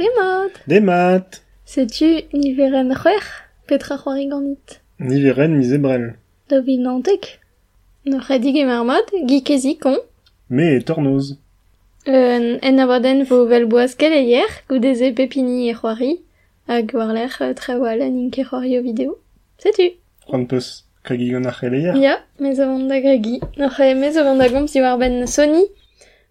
Remod Demat Sais-tu niveren c'hwer petra c'hoari ganit Niveren mizebrel. Da vil nantek? Ne c'hedig e marmod, gi kezi kon Me e tornoz. Euh, en avaden vo vel boaz goudeze pepini e c'hoari, hag war l'er euh, tre wal an inke c'hoari o video. Peus ar. Ya, mez mez da gomp si war ben Sony.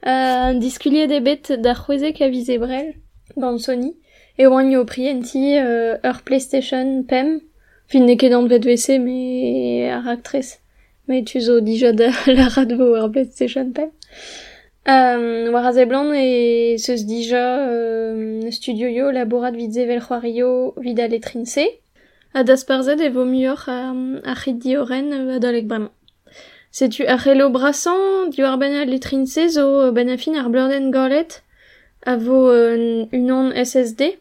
Euh, diskuliet de bet da c'hwezek a vize brel, gant Sony. E oan yo prienti euh, PlayStation PEM. Fin ne ket an vese, me ar actress. Me tu zo dija da la rad vo ur PlayStation PEM. Euh, war a zeblan e dija euh, studio yo laborat vid zevel c'hoario vid a letrinse. A das parzet e vo muioc'h euh, adolek bremañ. Setu ar c'helo brasan, ben zo gorlet a vo euh, unan SSD,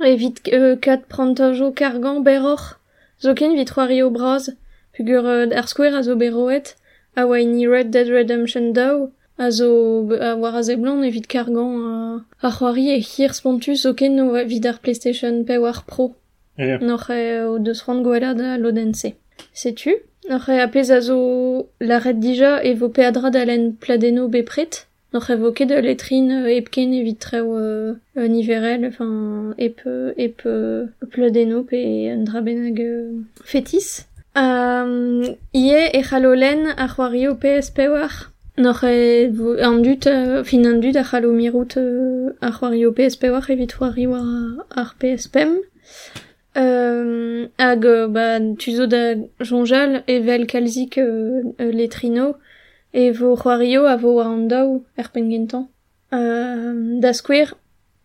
evit euh, kat prantajo kargan beroc'h, zo ken vit c'hoario braz, pugur euh, ar skouer a zo beroet, a Red Dead Redemption daou, a zo a war a zeblan evit kargan a, c'hoari e hir spontus zo ken o vid ar PlayStation pe war Pro. Ja. Noc'h e o deus c'hoant gwella da lodense. Setu? Noc'h e a pez a zo la red dija e vo pe adra pladeno bepret. E vo ket de letrin euh, epken euh, euh, niverel, enfin, ep, euh, ep euh, pladeno pe un dra benag euh, fetis. Um, ie e c'halolen a c'hoario PSP war. Noc'h e vo an dut, euh, fin an dut a c'halo mirout euh, a c'hoario PSP war evit c'hoari war ar PSPM. Euh, hag euh, ba tuzo da jonjal evel kalzik euh, euh, letrino e vo c'hoario a vo an daou er. Euh, da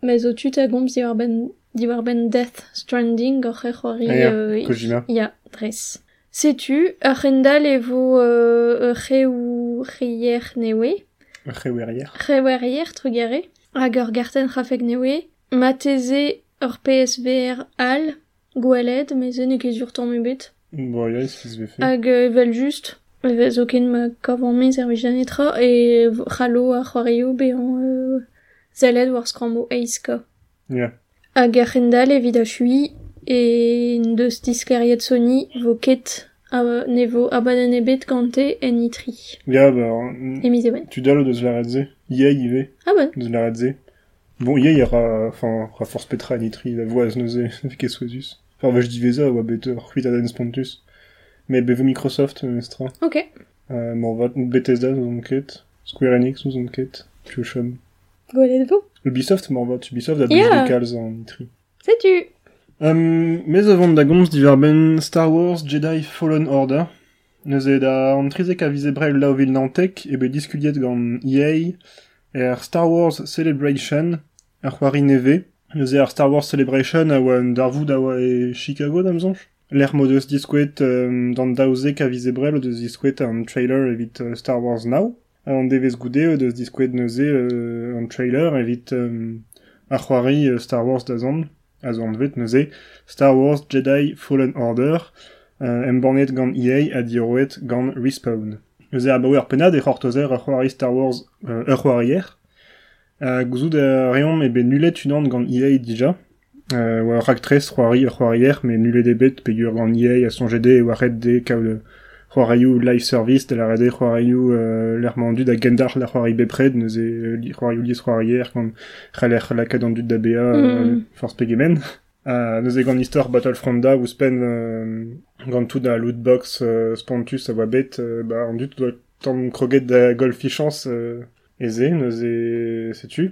mais o tut a gomz diwar ben, diwar ben Death Stranding e c'hoari Ah, ya, euh, Kojima. Ya, dres. Setu, ar rendal e vo euh, re ou reier newe, re werrier trugare, hag ur garten rafek newe, mateze ur PSVR al, gwelet, mais ne ket sur ton mubet. Bon, ya, ez fiz vefe. Hag euh, evel just, evel zo ken ma kavan mez er vijanetra, e v- c'hallo a c'hoario be an euh, zeled war skrammo eiska. Ya. Hag ar rendal evit a chui, e deus diskeriet Sony vo ket a ne vo abaden ebet gante en itri. Ya, ba, ewen. tu dalo deus la redze. Ia, ive, Ah bon deus la redze. Bon, ia, il ra, enfin, ra force petra nitri, la voix neuze, ket souezus. Enfin, va je diveza, oa bet ur c'huit aden spontus. Me beve Microsoft, euh, estra. Ok. Euh, bon, va Bethesda, nous on ket. Square Enix, nous on ket. Piochum. Gwelet vo. Ubisoft, m'en va, Ubisoft a Ya. yeah. calz en nitri. Setu. Um, mes avant da gomz diverben Star Wars Jedi Fallen Order. Neuze da an trizek a vizebrel la o vil nantek e be diskuliet gant EA er Star Wars Celebration ar c'hoari neve. Neuze ar Star Wars Celebration a oa un darvoud a oa e Chicago damzonj. L'er modeus diskouet um, d'an daouzek a vizebrel deus diskouet an trailer evit uh, Star Wars Now. An devez goude deus diskouet neuze uh, an trailer evit um, uh, Star Wars da zon. A vet neuze Star Wars Jedi Fallen Order, euh, embornet EA a diroet gant Respawn. Eus e abaoe ar penad e c'hortozer c'hoari Star Wars euh, ur c'hoarier. A gouzout a reom e ben nulet EA dija. Euh, oa raktres c'hoari ur c'hoarier, me nulet e bet pegur gant EA a sonjede e oa red de kaout euh, c'hoarioù live service de la rede c'hoarioù euh, l'er mandu da gendar la c'hoari bepred, neuze euh, li- c'hoarioù lies c'hoarier gant c'haler lakad an dud da BA euh, Mm. force pegemen. Uh, neuze gant istor Battlefront da ouz pen euh, gant tout da lootbox euh, spontus a oa bet euh, ba an dut doa tamm kroget da golfichans euh, eze, neuze setu.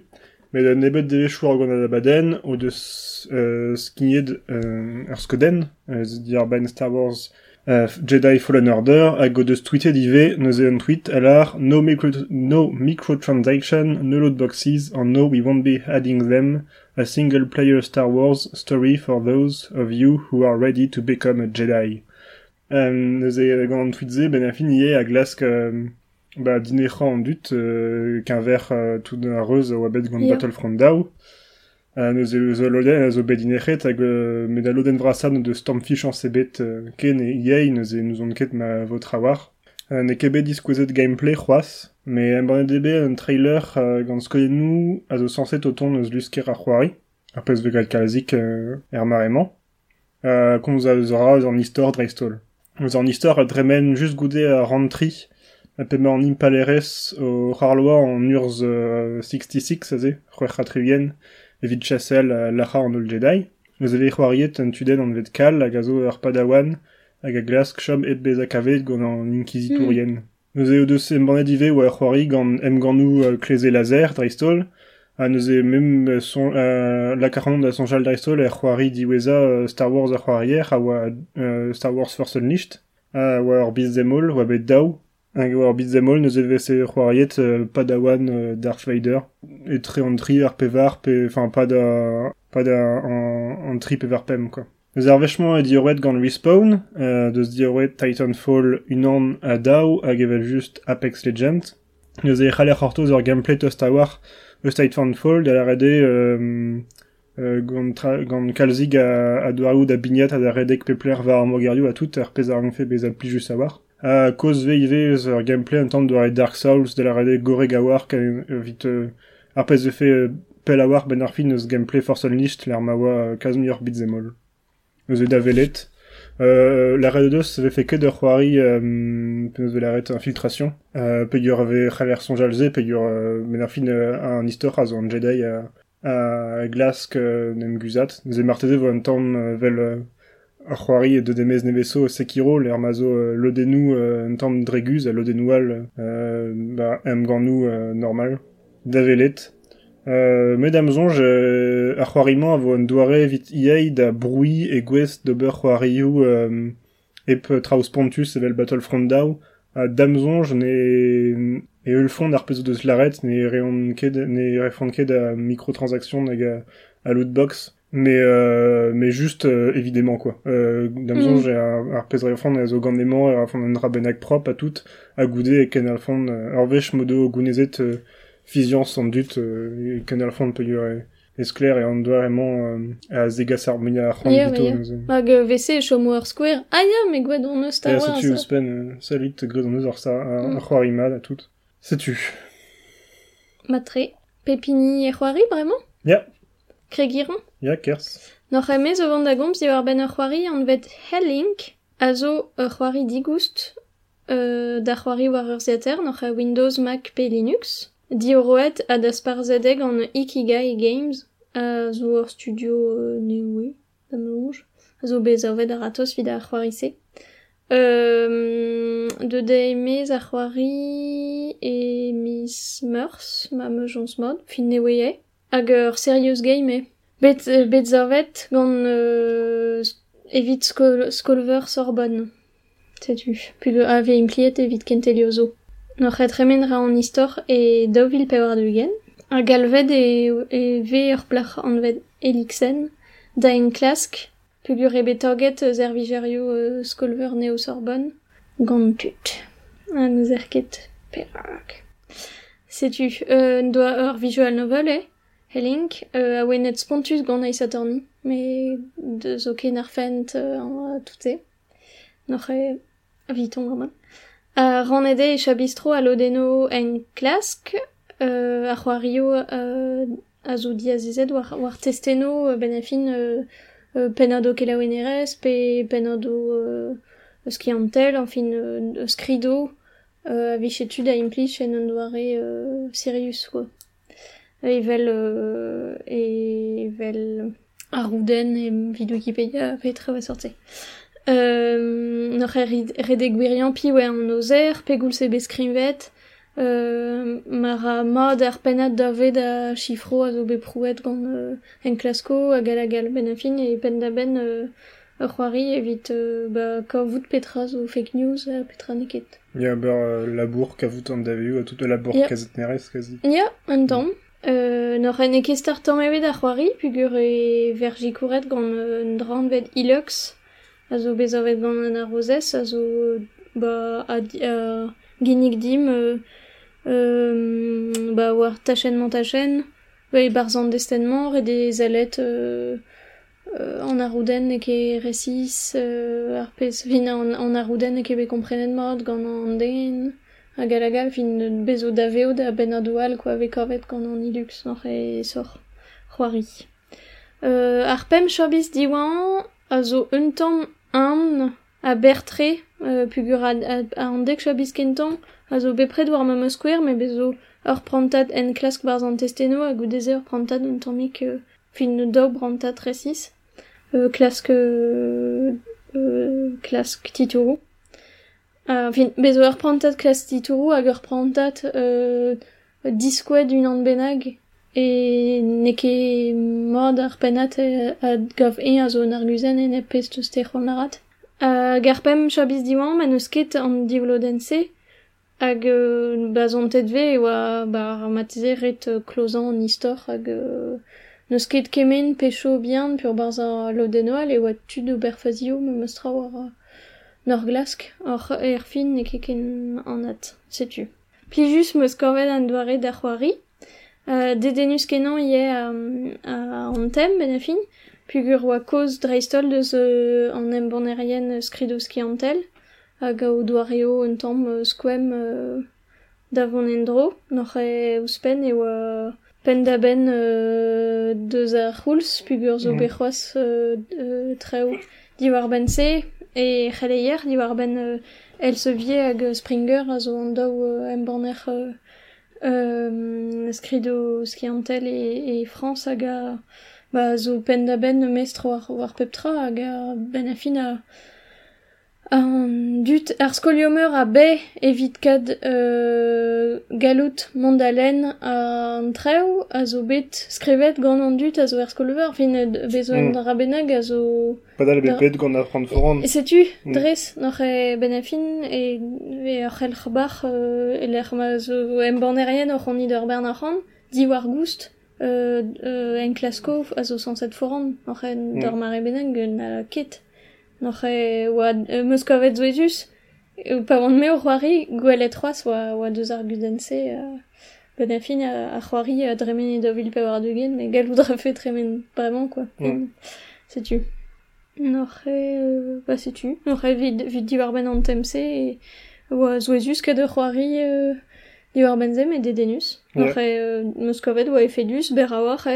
Met da nebet de chouar gant da baden o deus euh, skiniet euh, ur skoden, euh, dir ben Star Wars euh, Jedi Fallen Order hag o deus tweetet ive neuze un tweet alar no, micro no microtransaction, no lootboxes, and no we won't be adding them a single-player Star Wars story for those of you who are ready to become a Jedi. Um, neuze gant tweetze ben a fin ie a glask um, ba dinetra an dut euh, qu'un ver euh, tout d'un reuse oa bet gant. Battlefront zo a zo bet hag euh, a vrasan de Stormfish an sebet euh, ken e neuze nous on ket ma vot war. Uh, ne kebe diskouzet gameplay c'hoaz, me embrane debe un trailer uh, gant skoet nou a zo sanset o ton eus lusker ar c'hoari. ar pez de galt kalzik euh, er. Euh, a istor dreistol. Istor a dremen just goude a rantri, a pe an impalerez o c'harloa an urz euh, 66, aze, c'hwech a trivien, evit chassel euh, lacha an ol Jedi. Neus eve c'hoariet an tuden an vet kal hag a zo ur padawan hag a glask chom et bez a kavet gant an inquisitorien. Mm. Neus eo deus em banet ive oa c'hoari gant em ganou euh, kleze laser dreistol, a neus e mem euh, son, euh, la karnon da sonjal dreistol er c'hoari diweza euh, Star Wars oa euh, Star Wars Force Unleashed, ur biz zemol, oa bet daou, hag oa ur biz zemol neus eve se c'hoariet euh, padawan euh, Darth Vader, et tre an tri ar pevar, pe, enfin, pas da, pas da an, an tri pevar pem, quoi. Ar vechman e dioret gant Respawn, euh, deus dioret Titanfall unan a daou hag evel just Apex Legends. Neus e c'haler c'hortoz ur gameplay tost a war eus Titanfall, da la rede euh, euh, gant, gant kalzig a, a doaout a bignat a da redek pepler va ar mogerioù a tout ar pez ar fe bezal pli just a war. A koz ve ive eus ur gameplay tamm doare Dark Souls da la rede goreg a war ka euh, vit euh, ar pez de fe euh, pel a war ben gameplay Force Unleashed l'ar ma oa kazmi ur bitzemol. Eus e da velet. Euh, la red deus avait fait que de euh, de infiltration. Euh, euh, euh, istor a zo an Jedi a, a glask euh, euh, euh, ar c'hoari e de demez neveso Sekiro, l'er mazo euh, lodenou euh, un tamm dreguz euh, ba, em ganou euh, normal. Da velet. Euh, Mesdames zonj, euh, ar c'hoariman a vo an doare vit iei da broui e gwez d'ober c'hoarioù euh, ep traus pontus evel Battlefront daou. A damzonj ne e eul fond ar pezo deus laret ne reon ket ne refont ket a microtransaction a lootbox. Mais, euh, mais juste, euh, évidemment, quoi. Euh, Mm. e ar, ar pez refont a zo gandement e refont an dra bennak prop a tout a goude e ken al fond euh, ur vech modo gounezet euh, fiziant sans doute euh, e ken al fond peut yor esclair et doa emañ euh, a zegas ar menia ar Yeah, c'hant yeah. dito. Hag euh, vese chomo ur square. Ah ya, me gwed on eus Star Et Wars. setu eus pen euh, salit gred an eus ar sa Mm. ar c'hoari mad a tout. Setu. Matre. Pepini e c'hoari, bremañ Ya, Kregiron ya kers. Noc'h emez o vant da gomz diwar ben ur c'hoari an vet Hellink a zo ur c'hoari digoust euh, da c'hoari war ur zeter noc'h a Windows, Mac pe Linux. Di o roet a da sparzedeg an Ikigai Games a zo ur studio euh, neoe da melouj. A zo bez avet ar atos vid ar c'hoari se. Euh, de da emez ar c'hoari e Miss Meurs, ma meujons mod, fin ne oie. hag ur serious game Bet, bet zarvet gant euh, evit skol, skolver Sorbonne. Setu. Pud a ve impliet evit kentelio zo. Nor c'het remen ra an istor e daouvil pe war dugen. A galved e, e ve ur plach anved elixen, da en klask pugur e betorget zer vigerio euh, skolver neo Sorbonne gant tut. An zer ket perak. Setu, euh, doa ur visual novel e eh? Euh, a spontus gant Ace Attorney, me de zo ken ar fent euh, an toute. Noc'h viton gaman. A ranede e chabistro a lodeno en klask, euh, a c'hoario euh, a war, testeno euh, ben a fin euh, euh, penado kelaouenerez, pe penado euh, ski an euh, skrido, euh, a vichetud a implich doare euh, Sirius. Evel, euh, evel Aruden et vid Wikipedia fait très va sortir. Euh, noc'h e rid- redeg gwirian pi oe an ozer, pegoul se beskrivet, euh, mar a mod ar penat davet a chifro a zo beprouet gant euh, en klasko a gal a gal ben a fin e pen da ben euh, ur c'hoari evit euh, ba kavout petra zo fake news petra neket. Ya euh, labour kavout an daveu a tout o labour kazet nerez kazi. Ya, un tamm. Euh, nor en eke start tamm evet ar c'hoari, pugur e verjikouret gant euh, un dran vet ilux, a zo bez avet gant an euh, ba a, dim, euh, euh, ba war e barzan re des alet euh, euh, an arouden eke resis, euh, ar pez fin an, an arouden eke be mod gant an den, a gal a gal fin bezo da ben a doual quoi avec avet gant an ilux nor e sor c'hoari. Euh, ar pem chobiz diwan a zo un tamm an a bertre euh, pugur a, a, an dek chobiz kentan a zo bepred war ma skwer me bezo ur prantat en klask barz an testeno a goudeze ur prantat un euh, fin do prantat resis euh, klask euh, euh, klask Uh, fin, bezo ur prantat klas titourou hag ur prantat euh, diskouet un an benag e ne ke mod ar penat e, a gav e a zo an arguzen e ne pez teus te narat. Uh, garpem chabiz diwan ma neus ket an divlodense hag uh, bazon tet ve e oa ba matize ret uh, klozan an istor. Hag uh, neus ket kemen pecho bihan pur barza lodenoal e oa tud oberfazio me meus war uh, nor glask or er fin ne ken an at, setu. Plijus meus korvet an doare da c'hoari, Uh, dedenus kenan ie a an tem ben pugur oa koz dreistol deus uh, an embanerien skridoski an tel, hag o doareo un tamm uh, skwem uh, e e oa pen da ben uh, ar c'houlz, pugur zo se, e c'heleier diwar ben uh, Elsevier hag uh, Springer a zo an daou uh, uh, euh, skrido skiantel e, France hag a ba zo pen da mestre war, war peptra hag a ben a Um, dut ar skoliomeur a be evit kad euh, galout mondalen a an treu a zo bet skrivet gant an dut a zo ar skoliomeur fin bezo mm. ar benag a zo... Padal bet bet gant ar pran foran. E setu, mm. dres, n'oc'h e benafin e, e ar c'hel c'hbar euh, e l'er ma zo embanerien oc'h an idor bern ar c'han, di war goust euh, euh, en klasko a zo sanset foran, n'oc'h e mm. dor mare benag na ket. Noch e oa euh, meus kavet zo ezus, e pa vant me o c'hoari, gwelet c'hoaz oa, oa deus ar gudense, euh, benafin a, a c'hoari a dremen e da vil pe war dugen, mais galout dra fet tremen bremañ, quoi. Mm. Setu. N'aurait, euh, bah c'est tu. N'aurait vid, vid diwar ben an temse et oa zo ezus kad ur c'hoari euh, diwar benzem et dedenus. Ouais. N'aurait euh, meus kovet oa efedus ber a war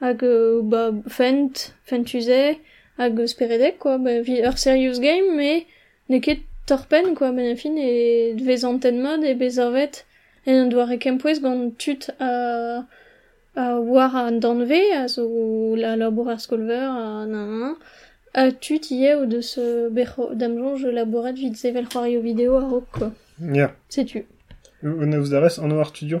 hag euh, ba fent, fentuze hag speredek quoi, ba vi ur serious game mais ne ket torpen quoi ben a fin e vez anten mod e bezorvet en an doare kempouez gant tut a a war an danve a zo la labour ar skolver a nan a tut ie o deus euh, berro damjonj laboret vid sevel c'hoario vidéo a rok quoi. Ya. Setu. Un eus da rez an o ar studio.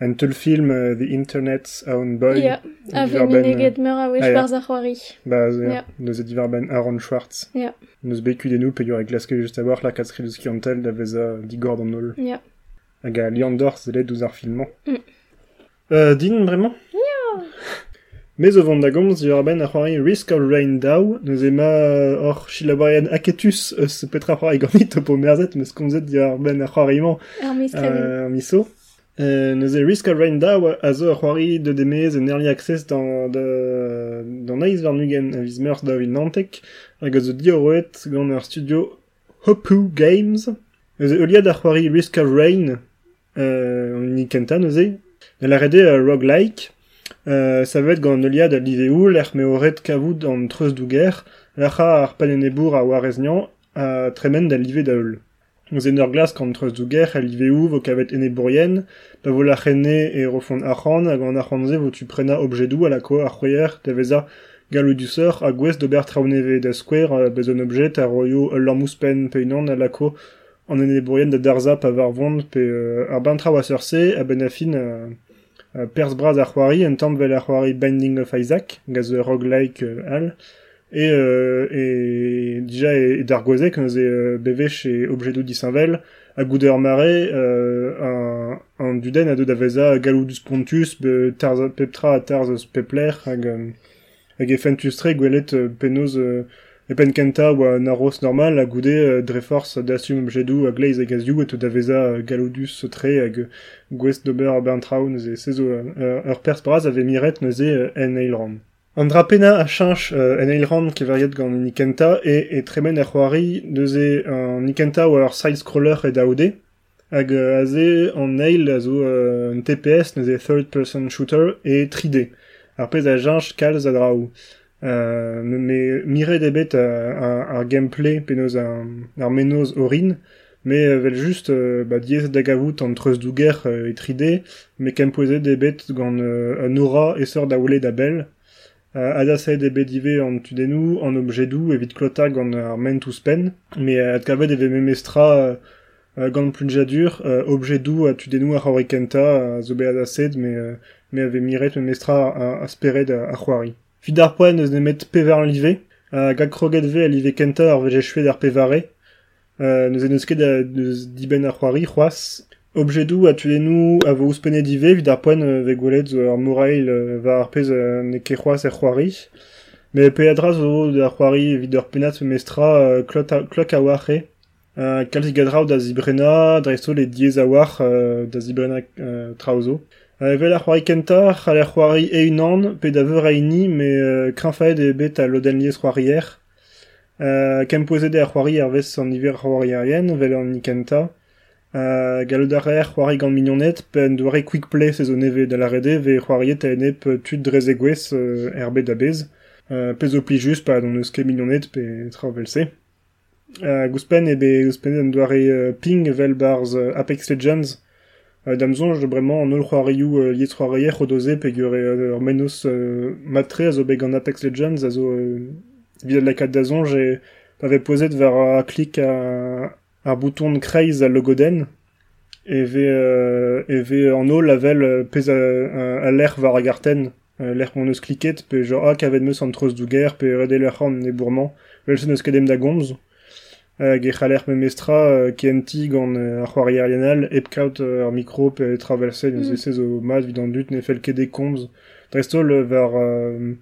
an teul film uh, The Internet's Own Boy. Ja, a ve mineget meur a wech war c'hoari. Ba, zo, ya. Neus e divar ben Aaron Schwartz. Ja. Neus beku den nou pe e glaske just a war la kat skrivus ki antel da vez a digor an nol. Ja. Hag a liandor zele douz ar filman. Mm. Euh, din, bremañ Ja. Mez o vant da gomz yor ben a c'hoari Risk of Rain Dow, neus ema hor chilabarian aketus eus petra c'hoari ganit topo merzet, meus komzet yor ben a c'hoari man. Ar miso. Euh, neuze Risk of Rain c'hoari de demez en early access dans de dans naiz war nugen a viz nantek. Studio Hopu Games. Neuze euliad ar c'hoari Risk Rain euh, ni kenta neuze ne la rede uh, roguelike. Euh, ça va être gant euliad a liveo l'er me oret kavout an treuz douger l'acha ar palenebour a wareznian a Nous en ur glas kant treuz douger a liveo vo kavet ene bourien da vo la rene e refond achan hag an achanze vo tu prena objedou a la ko ar c'hweier da veza galou du seur a gwez d'ober traouneve da square euh, bezon objet a roio ul lammouspen peinan a la ko an ene bourien da darza pa var vond pe euh, ar bantra wa seurse a ben a fin euh, euh, pers braz ar c'hoari en tamm vel ar c'hoari Binding of Isaac gaz euh, roguelike al et, euh, et déjà et, et d'argozek nous est euh, bevech et objedou disinvel a gouder mare euh, un, un duden a de daveza galoudus pontus be tarz peptra tarz pepler hag hag gwelet euh, penoz euh, e pen kenta oa naros normal a goude uh, dreforce d'assume objedou a gleiz e gazioù et da veza uh, galodus tre hag gwest d'ober bentrao neuze sezo uh, ur pers braz ave miret uh, en. An drapena a chanch uh, en eilran ke variet gant Nikenta e, e tremen er c'hoari neuze an Nikenta oa ur side-scroller e daoude hag uh, aze an eil a zo uh, un TPS neuze third-person shooter e 3D. Ar pez a chanch kalz a draou. Euh, me mire debet ar, gameplay penoz ar, menoz orin, me euh, vel just euh, ba diez da gavout an douger euh, e 3D, me kempoeze debet gant euh, an aura e sort da oule da uh, adase debet ive an tudenou, an objedou, evit klota gant ar men tous pen, me uh, ad kavet eve memestra uh, gant plunjadur, uh, objedou a tudenou ar horikenta, uh, zo be adased, me, uh, me ave miret memestra a, a speret a, a c'hoari. Fidar poen eus nemet pevar live, a gag kroget ve a live kenta ar veje chouet ar pevare, uh, neus en eus ket neus diben ar c'hoari, c'hoaz, objedou a tudenou a vo ouspene dive, vid ar poen uh, ve gwelet zo ar morail uh, va ar pez uh, ne ket c'hoaz ar c'hoari, me pe ar mestra klok a, kalz gadrao da zibrena, dresto le diez a war da zibrena traozo. Euh, vel ar c'hoari kenta, c'hal ar c'hoari e unan, pe da veur aini, me euh, kranfaet e bet a loden liez c'hoarier. Euh, kem poezede ar c'hoari ar vez an iver c'hoari arien, vel nikenta. Euh, galod ar er c'hoari gant pen doare quick play se zo neve da la rede, ve c'hoariet a enep tud drez egwez euh, er bet da bez. Euh, pe zo pli just, pa pe tra vel se. Euh, gouspen e be gouspen euh, ping vel barz euh, Apex Legends, Euh, damzonj de bremañ an ol c'hoarioù doze pe gure ur menos matre a Apex Legends a zo euh, vid la kat da zonj e pave pozet ver a klik a ar bouton kreiz a logoden e ve, euh, e ve an ol lavel euh, pez a, a, a l'er var a garten euh, l'er qu'on eus kliket pe genre a kavet meus an troz douger pe rede l'er an e bourman vel se neus kedem da gomz euh, ge c'haler me mestra euh, KMT gant euh, ar c'hoari epkaut euh, ar mikro pe traverse mm. neus ez o mat vid an dut ne fel ket de komz drestol euh, ver euh,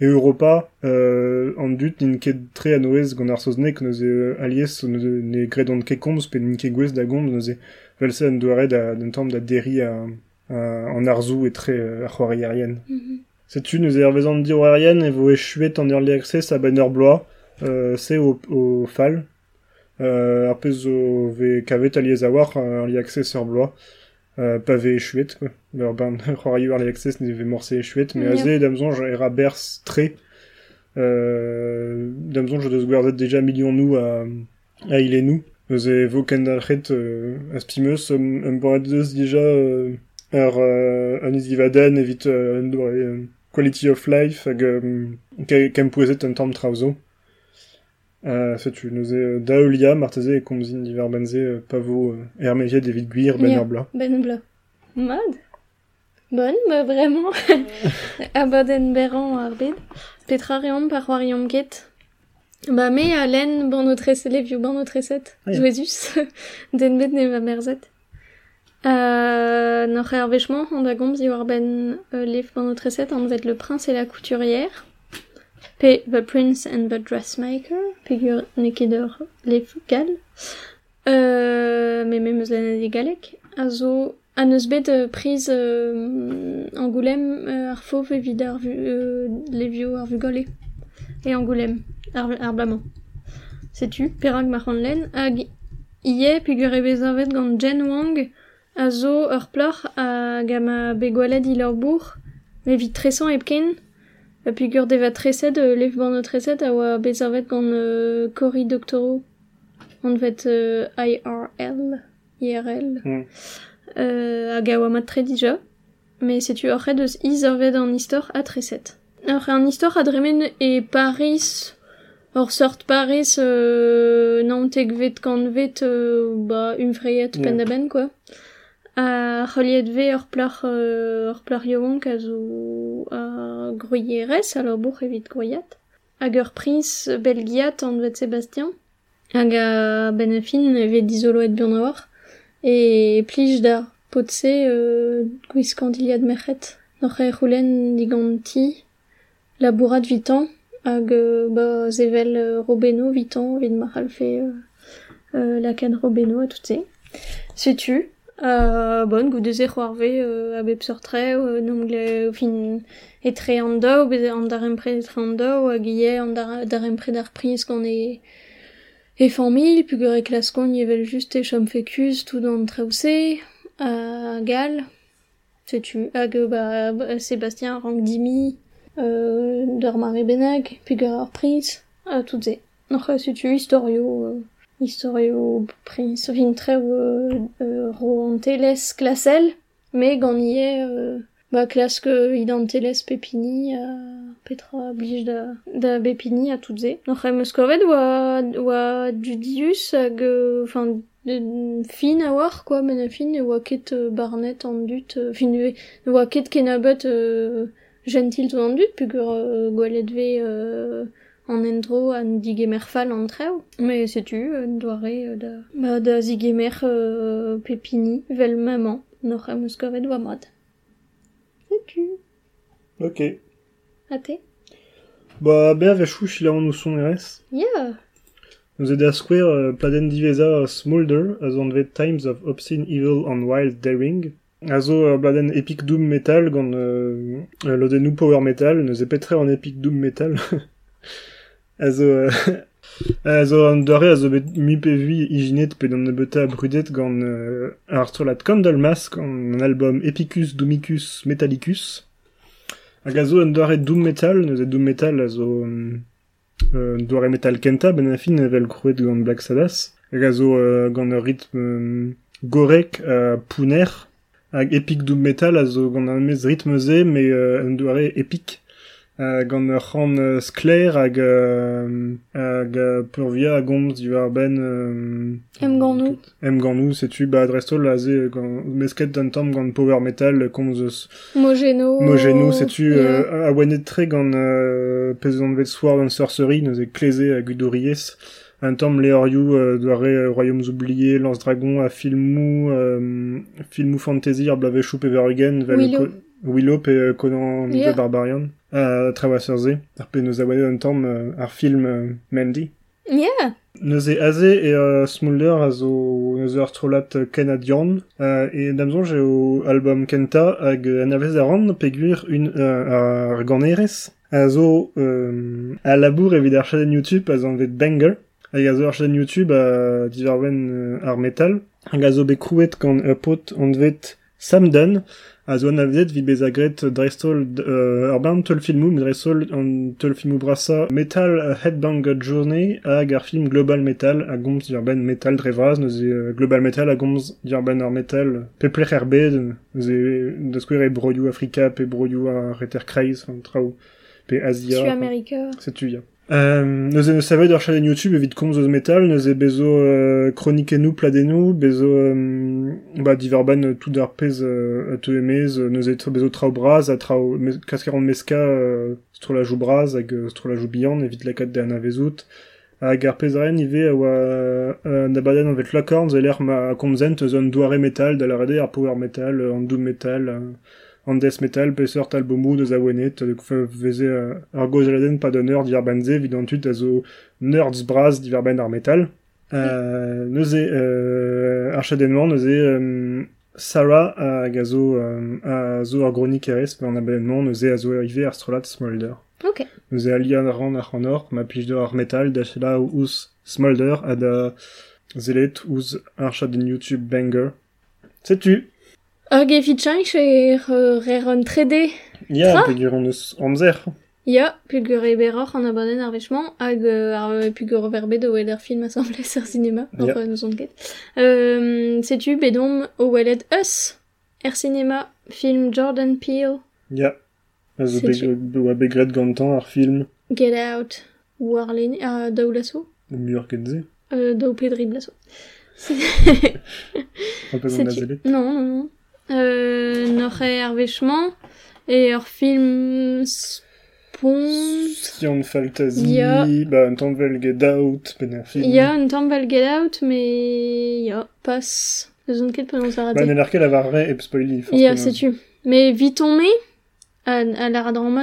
e Europa euh, an dut nin ket tre a noez gant ar soznek neus e alies ne, ne gredon ket komz pe gwez da e an doare da, d'un tamm da deri a, a, an arzou e tre euh, ar c'hoari arien. Mm -hmm. Setu neus e ar e vo e chuet an early access a ben ur bloa euh, se o, o fall euh, ar pez zo ve kavet a war ar li access ur bloa euh, pa ve chuet quoi. Ur ban c'hoarioù ar li access ne ve morse chuet me Ja. aze damzonj era bers tre euh, damzonj deus gwerzet deja million nou a, a ile nou eus e vo ken dalc'het euh, az pimeus um, um boret deus deja euh, ur euh, an izivaden evit euh, euh, quality of life hag um, ke- kem pouezet un tamm traozo Euh, setu neuze euh, daolia marteze e komzin diver benze euh, pavo euh, ermeviet evit gwir ben Ja. ur bla. Ben bla. Mad Bonne, bah vraiment. Abaden beran ar bed. Petra reom par c'hoariom ket. Ba me a len ban o trese le viou ban o treset. Ah, ja. Jouezus. Den bet ne va merzet. Euh, Noc'h er vechman, an da gomz i war ben euh, lev ban o treset, an vet le prince et la couturière. The Prince and the Dressmaker, pegur nekedeur lev gal. Euh, mais même len e galek. A zo an eus bet euh, Angoulême euh, ar fauve evit ar vu, euh, levio ar vugole. E Angoulême, ar, ar blamañ. Setu, perag mar an len, hag ie pegur e bezavet gant Jen Wang a zo ur plor a gama begwaled il ur bourg, me vit tresan epken, a pegur deva treset, euh, lev ban treset a oa bezavet gant euh, Cory Doctorow, an vet euh, IRL, IRL. Mm. Euh, hag a oa mat tre dija, me setu ur red eus iz ur ved an istor a treset. Ur an istor a dremen e Paris, Or sort Paris, euh, nantek vet kan vet, euh, ba, umfreiet Ja. pen da ben, quoi. A c'holiet ve ur pleur, euh, ur pleur yovank a zo a alors bourg evit groyat. Hag ur prince belgiat an vet Sébastien. Hag a ben a fin evit dizoloet bihan a. E plij da potse euh, iliad merc'het. Noc'h e c'houlen digant ti, labourat vitan, hag euh, ba zevel euh, Robeno viton vid maral fait euh, euh, Robeno a tout ça. Sais-tu euh, bon, goût de zéro arvé euh, a bep sortre euh, nom gle fin etre an da ou bet an dar empre etre an da ou hag ie an dar, dar empre d'ar pris qu'on est et famille, puis que claskon yevel juste et chom fécus tout dans trausé à Gal. Sais-tu, hag ba, ba Sébastien rang dimi euh, d'ar Marie Benag, puis que ar pris à tout ça. Noch sais-tu historio Istorio prince sovin treo euh, euh, ro an teles klasel, me gant ie euh, ba klask id an teles pepini a petra blij da, da bepini a toutze. Noc'h em eus kovet oa, oa judius hag enfin, fin a war, quoi, men a fin e oa ket barnet an dut, fin e oa ket kenabet euh, gentil tout an dut, pugur euh, gwalet ve... Euh, an endro an digemer fall an treo. Mais sais-tu, euh, doare euh, da, ba, da zigemer euh, pepini vel maman, noc'h am eus kavet oa mat. Sais-tu, Ok. a te? Ba, be a vechou chila an son erez. Yeah! Nous ed a square euh, pladen diveza Smolder, as on vet Times of Obscene Evil and Wild Daring. A zo euh, bladen Epic Doom Metal gant euh, euh, lodenou Power Metal, neus e petre an Epic Doom Metal. a zo... Euh, a zo an dare a zo bet mi pe vi ijinet pe an ebeta brudet gant euh, ar strolat Candlemas gant an album Epicus Doomicus Metallicus. Hag a zo an Doom Metal, neus e Doom Metal a zo... euh, euh, doare metal kenta ben a fin evel krouet gant Black Sabbath. Hag a zo euh, gant euh, gorek a pouner hag epic doom metal a zo gant an emez rythme ze me euh, an doare epic gant ur ran euh, skler hag euh, hag euh, purvia a gomz diwar ben euh, Em gant nou. em gant nou setu ba adrestol a ze mesket d'un tamm gant power metal komz eus Mogeno. Mogeno, sais-tu, Yeah. euh, a oanet tre gant euh, pezon vet sword and sorcery, neus e kleze a gudoriez, un tamm leorioù euh, doare euh, Royaumes oubliés, Lance Dragon, a filmou, euh, filmou fantasy, ar blavechou pe verugen, vel Willow. Willow pe Conan yeah. the Barbarian. A traverser ze. Ar pe neus a wade an tamm ar film Mandy. Yeah Neuze aze e uh, Smulder a zo neus ar trolat Ken Adjan uh, e damzon j'ai o album Kenta hag anavez a ran peguir un uh, ar ganerez a zo um, a labour evit ar chaden YouTube a zan vet banger, hag a zo ar chaden YouTube a diverwen ar metal. Hag a zo be krouet gant pot an vet Sam Dunn a zo an avezet vi bez a gret drestol euh, ar ban tol filmou met drestol an tol filmou brasa Metal euh, Headbanger Journey hag ar film Global Metal a gomz dir ben metal drevraz neus e euh, Global Metal a gomz dir ben ar metal pe plech er bet neus e da skouer e broioù Afrika pe broioù ar reter kreiz enfin, traoù pe Asia Tu America. setu ya Euh, savet ur chaden YouTube evit komz eus metal, neuze bezo euh, chroniquenou pladenou, bezo euh, ba diverban euh, tout d'ar pez euh, te emez, euh, neuze tra- bezo trao braz, a trao me, kaskaran meska euh, stro la jou braz, hag euh, stro la jou bihan, evit lakat de an avezout, hag ar pezaren ive a oa euh, na baden an vet lakorn, zeler ma komzent eus an doare metal, da la rede ar power metal, euh, an doom metal, euh, an death metal, pe seurt albomou deus a wenet, de veze euh, ar goz aladen pa banze, vidantut a zo nerds braz diver ben ar metal. Euh, neuze, euh, ar chadenman, neuze euh, Sarah a zo, euh, a zo ar gronik erez, pe an abonnement, neuze a zo arrive ar strolat Smolder. Ok. Neuze a lian ran ar ma de ar metal, da chela ouz Smolder, a da zelet ouz ar chaden YouTube banger. Setu Hag e fitchañ e rer an 3D. Ya, Tra pegur an eus amzer. Ya, pugur e beroc'h an abadenn ar vechman, hag euh, euh, pugur verbe de weler film assemblez ar cinéma, yeah. nous on. Euh, bedom o Us, er cinéma, film Jordan Peele, Ya. A zo Setu. beg- oa begret gantan ar film, Get Out, a daou lasso, muur ket ze. euh, daou pedri lasso. C'est- Un peu. Non, non, non. Euh, n'oc'h ar vechman, e ur film. Sion Fantasy, Ya. ba un vel get out, ben ar film. Ya un Get Out, mais ya, pas. Eus on ket penaos a Ba rate. ne l'arkel a var re eb spoili, Ya, setu. Mais vite à, à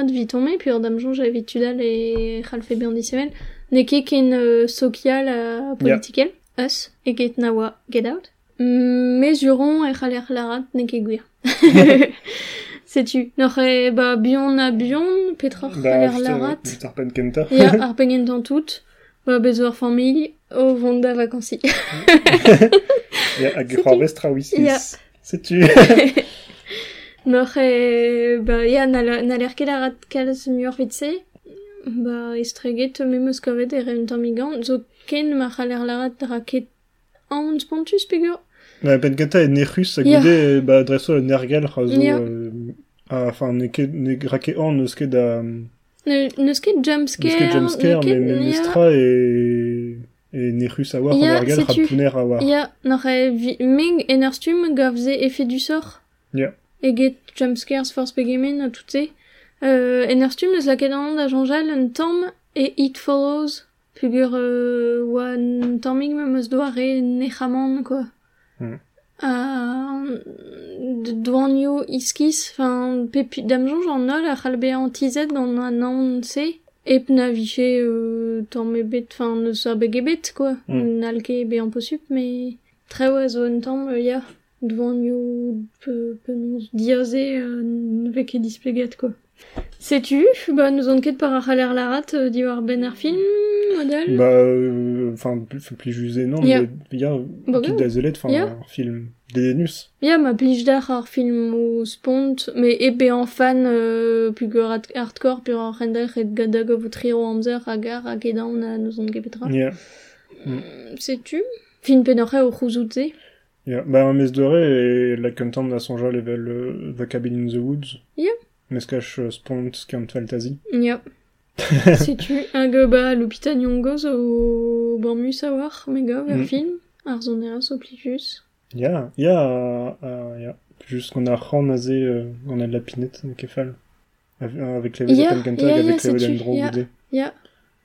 vitomé, puis ordam jonge a vitudal et ralfe bien dissevel, ne ket ken social a politikel, us, e ket nawa get out. Mesuron e c'haler larat ne ket gwir. Sais-tu? Noc'h e ba bion a bion, petra c'haler larat. Juste ar pen kenta. Ya, ar pengen tan tout, ba bezo ar familh, o vont da vakansi. Ya, Sais-tu? C'hoarvez traoüisis. Ya. Sais-tu? Noc'h e, ba, ya, na l'air ket larat kalz muur vitse, ba, estreget me eus kavet e ren tamigant, zo ken ma c'haler larat dra ket an spontus pegur. Na, pen kenta e nerus a Ya. goude, ba, dreso le nergal ra zo... Ya. euh, a, Enfin, ne ket, ne grake an neus ket da... Ne, neus ket jumpscare, Neus ket jumpscare, ne ket- ya. nestra e... E nerus a war, Ya, an nergal ra pouner a war. Ya, noc'h e vi- meg en ur stum gavze effet du sort. Ya. Eget jumpscares force pegemen a tout se. Euh, en ur stum eus laket an da jonjal un tamm e It Follows. Pugur euh, oa un tammig me meus doa re nechamant, quoi. De douanio iskis, enfin, pepi, dam jonj an ol a c'halbe an na viche euh, tamm ebet, enfin, neus a beg ebet, quoi. Hmm. Nalke be posup, mais tre oaz o un tamm, euh, ya, douanio pe, pe nous euh, ne quoi. Sais-tu, bah, nous on ket par ar c'haler larat euh, diwar ben ar film, model Bah, euh, enfin, plus, plus jusé, non, mais il y a Bah, ouais. d'azelet, enfin, un film d'Edenus. Ya, ma plij d'ar ar film o spont, mais ebe an fan euh, pugur hard- hardcore, pur ar rendel et gadag o votriro amzer agar hag edaon a nous on ket petra. Ya. Sais-tu? Fin penorre o c'houzout Ya. Bah, un mes doré, et la content da sonja level euh, The Cabin in the Woods. Ya. Meskach euh, fantasy. Ya. Sais-tu hag ba l'hôpital Nyongoz o banmus a war, mega, ver Mm. film, ar zoneras o plijus. Ya, ya, euh, ya. Juste qu'on a renazé, euh, on a de la pinette, ne kefal. Avec Kentag, ya, ya, avec Odendron ya. Goudé. Ya,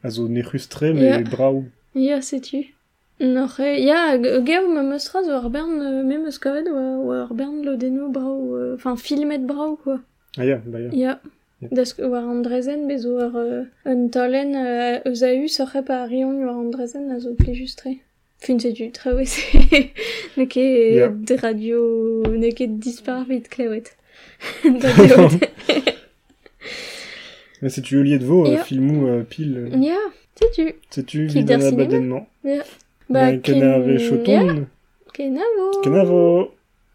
Azo nerustre, mais Ya. brau. ya, sais-tu? Noc'h e, ya, hag- gav ma meustra zo ar bern, me meus kavet oa, oa ar bern lodeno brau, euh, enfin, filmet brau, quoi. Ah ya, bah ya. Ya. Ya. Desk war un eus a eu sorre pa ar rion war Andrezen a zo plijustre. Fin ne ket de radio, ne ket dispar vit klevet. Da deot. Mais c'est tu lié de veau, euh, filmou, euh, pile. euh, setu. C'est-tu, Qui vidana der cinéma? badennement. Ba, Bah, kenave kenavo. Kenavo.